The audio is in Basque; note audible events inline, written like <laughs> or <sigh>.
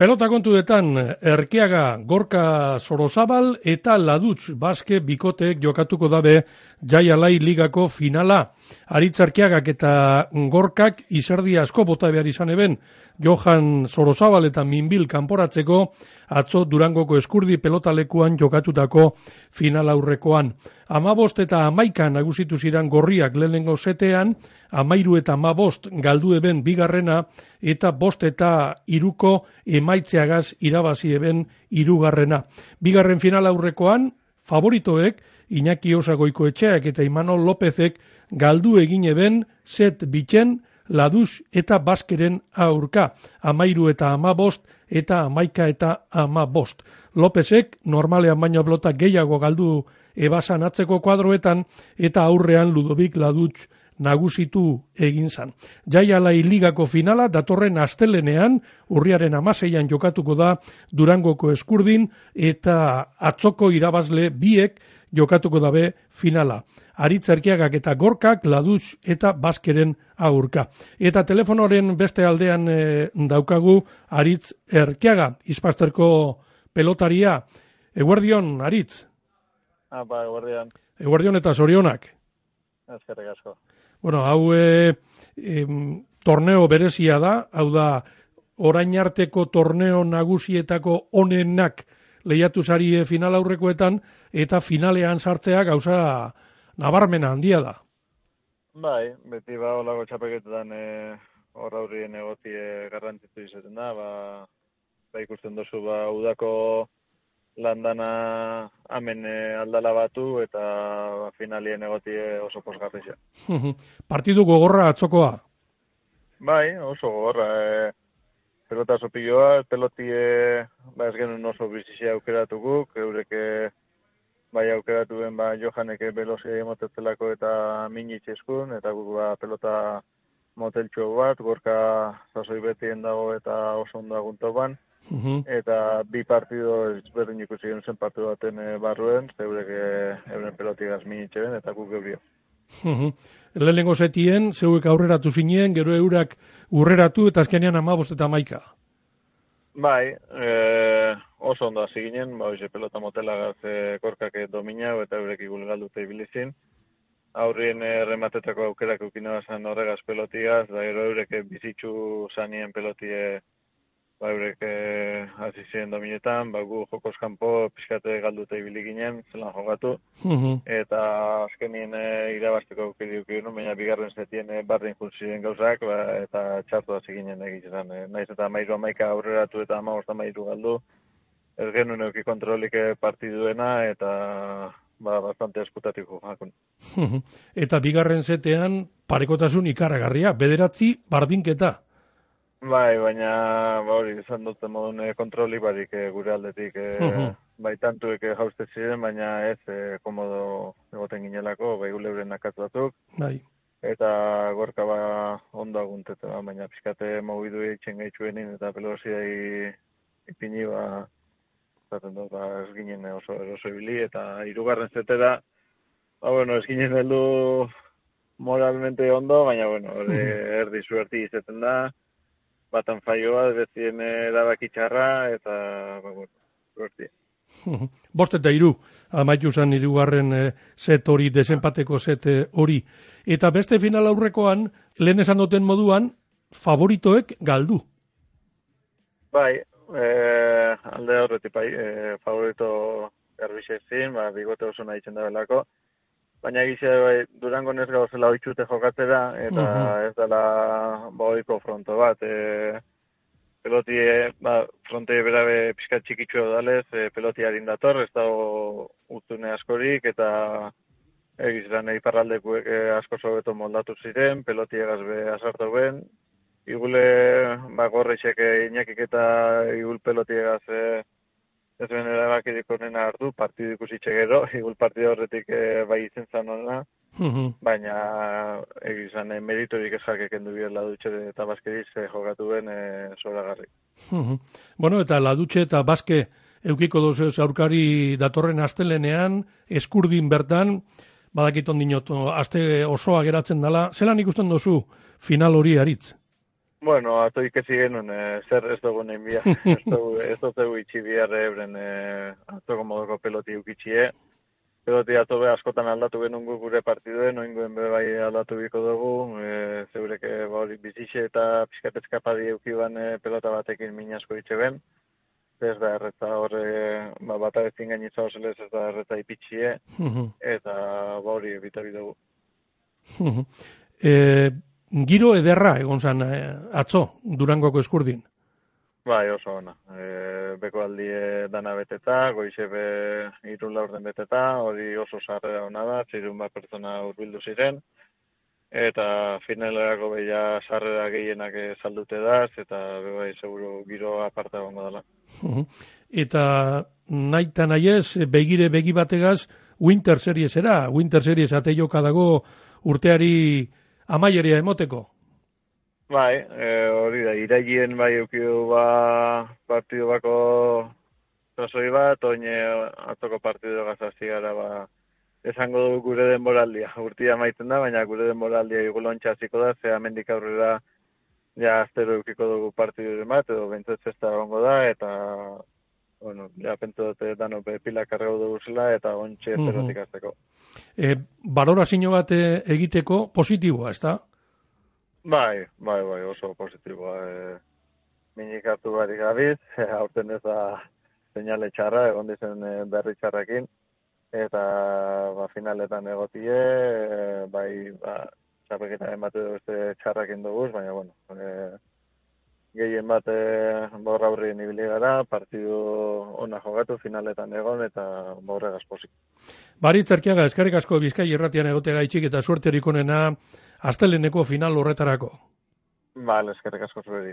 Pelota kontuetan, Erkeaga, Gorka Sorozabal eta Laduts Baske bikoteek jokatuko dabe Jaialai Ligako finala. Aritzarkiagak eta Gorkak izerdi asko bota behar izan eben Johan Sorozabal eta Minbil kanporatzeko atzo Durangoko eskurdi pelotalekuan jokatutako final aurrekoan. Amabost eta amaika nagusitu ziren gorriak lehenengo setean, amairu eta amabost galdu eben bigarrena eta bost eta iruko emaitzeagaz irabazi eben irugarrena. Bigarren final aurrekoan, favoritoek, Iñaki Osagoiko etxeak eta Imanol Lópezek galdu egin eben set bitzen laduz eta baskeren aurka, amairu eta amabost eta amaika eta amabost. Lópezek normalean baino blota gehiago galdu ebasan atzeko kuadroetan eta aurrean Ludovik Ladutz nagusitu egin zan. Jaialai ligako finala datorren astelenean urriaren amaseian jokatuko da Durangoko eskurdin eta atzoko irabazle biek jokatuko dabe finala. Aritz erkiagak eta gorkak laduz eta baskeren aurka. Eta telefonoren beste aldean e, daukagu Aritz erkiaga, izpasterko pelotaria. Eguerdion, Aritz? Ah, ba, eguerdion. Eguerdion eta zorionak? Ezkerrik asko. Bueno, hau e, e, torneo berezia da, hau da, orain arteko torneo nagusietako onenak lehiatu zari final aurrekoetan, eta finalean sartzea gauza nabarmena handia da. Bai, beti ba, olako txapeketetan e, hor aurrien egotie garrantzitu izaten da, ba, ba ikusten dozu, ba, udako landana hemen e, aldala batu eta ba, finalien egotie oso posgarri <laughs> Partidu gogorra atzokoa? Bai, oso gogorra. E, pelota sopilloa, pelotie ba, ez genuen oso bizizia aukeratuko, eureke bai aukeratu ben ba, johaneke belozia emotetzelako eta minitzeskun, eta guk ba, pelota moteltxo bat, gorka zazoi betien dago eta oso ondo agunto ban. -hmm. eta bi partido ezberdin ikusi genuen zen partidu baten e, barruen, zeurek euren pelotigaz minitxe ben, eta guk gebrio. Lehenengo zetien, zeuek aurreratu zinen, gero eurak urreratu eta azkenean amabost eta maika. Bai, e, oso ondo hasi ginen, ba, oize, pelota motela garze korkak dominau eta eurek igul galdute ibilizin. Aurrien errematetako aukerak ukina basan horregaz pelotigaz, da gero eurek bizitzu zanien pelotie ba, eurek eh, hasi ziren dominetan, ba, gu jokos kanpo pixkate galdute ibili ginen, zelan jogatu, eta azkenien eh, irabazteko aukeri uki baina bigarren zetien eh, barrin ziren gauzak, ba, eta txartu hasi ginen egitzen. Eh, naiz eta mairu amaika aurreratu eta amagosta mairu galdu, ez genuen euki kontrolik eh, partiduena, eta ba, bastante eskutatiko jakun. eta bigarren zetean parekotasun ikaragarria, bederatzi bardinketa. Bai, baina ba hori izan dute modun kontroli barik e, gure aldetik e, uh -huh. bai tantuek jauste ziren, baina ez e, komodo egoten ginelako, bai uleuren nakatu batzuk. Bai. Eta gorka ba ondo aguntete, ba, baina pixkate mogidu eitzen gaitxuen eta pelosiai ipini ba zaten dut, ba, ez ginen oso eroso ibili, eta irugarren zete da, ba, bueno, ez ginen heldu moralmente ondo, baina, bueno, erdi suerti izaten da, batan faioa, bezien erabakitxarra, eta, ba, bueno, suerti. <laughs> Bost eta iru, amaitu zan irugarren e, set hori, desenpateko set eh, hori. Eta beste final aurrekoan, lehen esan duten moduan, favoritoek galdu. Bai, e, alde horretik bai, e, favorito erbixezin, ba, bigote oso nahi da belako baina egize bai, durango nes gauzela oitxute jokatzera, eta ez dela boiko fronto bat. E, peloti, e, ba, fronte berabe pixka txikitxu dalez, e, peloti harin dator, ez dago utzune askorik, eta egizran iparraldekuek e, asko sobeto moldatu ziren, peloti egazbe azartu ben, igule, ba, gorrexek inakik eta igul peloti egaz, e, ez ben erabakirik onena hartu, partidu ikusitxe gero, <laughs> igul partidu horretik e, bai izen zan onena, baina egizan e, meritorik ez jakek endu bier ladutxe eta baskeriz e, jokatu ben e, garri. bueno, eta ladutxe eta baske eukiko dozu aurkari datorren astelenean, eskurdin bertan, badakit ondinot, aste osoa geratzen dela, zelan ikusten dozu final hori aritz? Bueno, ato ikesi genuen, e, zer ez dugu nahi bia. ez dugu, ez dugu itxi bihar ebren e, atoko modoko peloti ukitxie. Peloti ato be askotan aldatu genuen gure partiduen, noinguen be bai aldatu biko dugu. E, zeureke bauri bizixe eta piskatezka padi eukiban e, pelota batekin minasko itxe ben. Ez da erreta horre, ba, bata ezin gainitza oselez ez da erreta ipitxie. eta bauri bitabi dugu. e, giro ederra egon zan eh, atzo Durangoko eskurdin. Bai, oso ona. E, beko aldi dana beteta, goize be irun laurden beteta, hori oso sarrera ona da, txirun bat pertsona urbildu ziren, eta finalerako beia sarrera gehienak saldute da, eta bai, seguru giro aparta egongo dela. eta nahi eta nahi ez, begire begi bategaz, Winter Series era, Winter Series ate joka dago urteari amaieria emoteko. Bai, e, hori da, iraigien bai eukidu ba partidu bako zasoi bat, oine atzoko partidu gazazi gara ba esango dugu gure denboraldia. Urtia maiten da, baina gure denboraldia igulontxa ziko da, ze amendik aurrera ja aztero eukiko dugu partidu bat, edo bentzat zesta da, eta bueno, ja pentsu dute dano pila karrego dugu zela, eta ontxe mm -hmm. azteko. E, balorazio bat e, egiteko positiboa, ez da? Bai, bai, bai, oso positiboa. E, minik hartu bari gabiz, <laughs> aurten ez da seinale txarra, egon dizen berri txarrakin, eta ba, finaletan egotie, bai, ba, txapeketaren bat edo beste txarrakin dugu, baina, bueno, e, gehien bat e, borra hurri nibili gara, partidu ona jogatu, finaletan egon, eta borre gazposik. Bari zerkiaga, eskarrik asko bizkai erratian egote gaitxik eta suerte onena asteleneko final horretarako. Bale, eskerrik asko zuheri.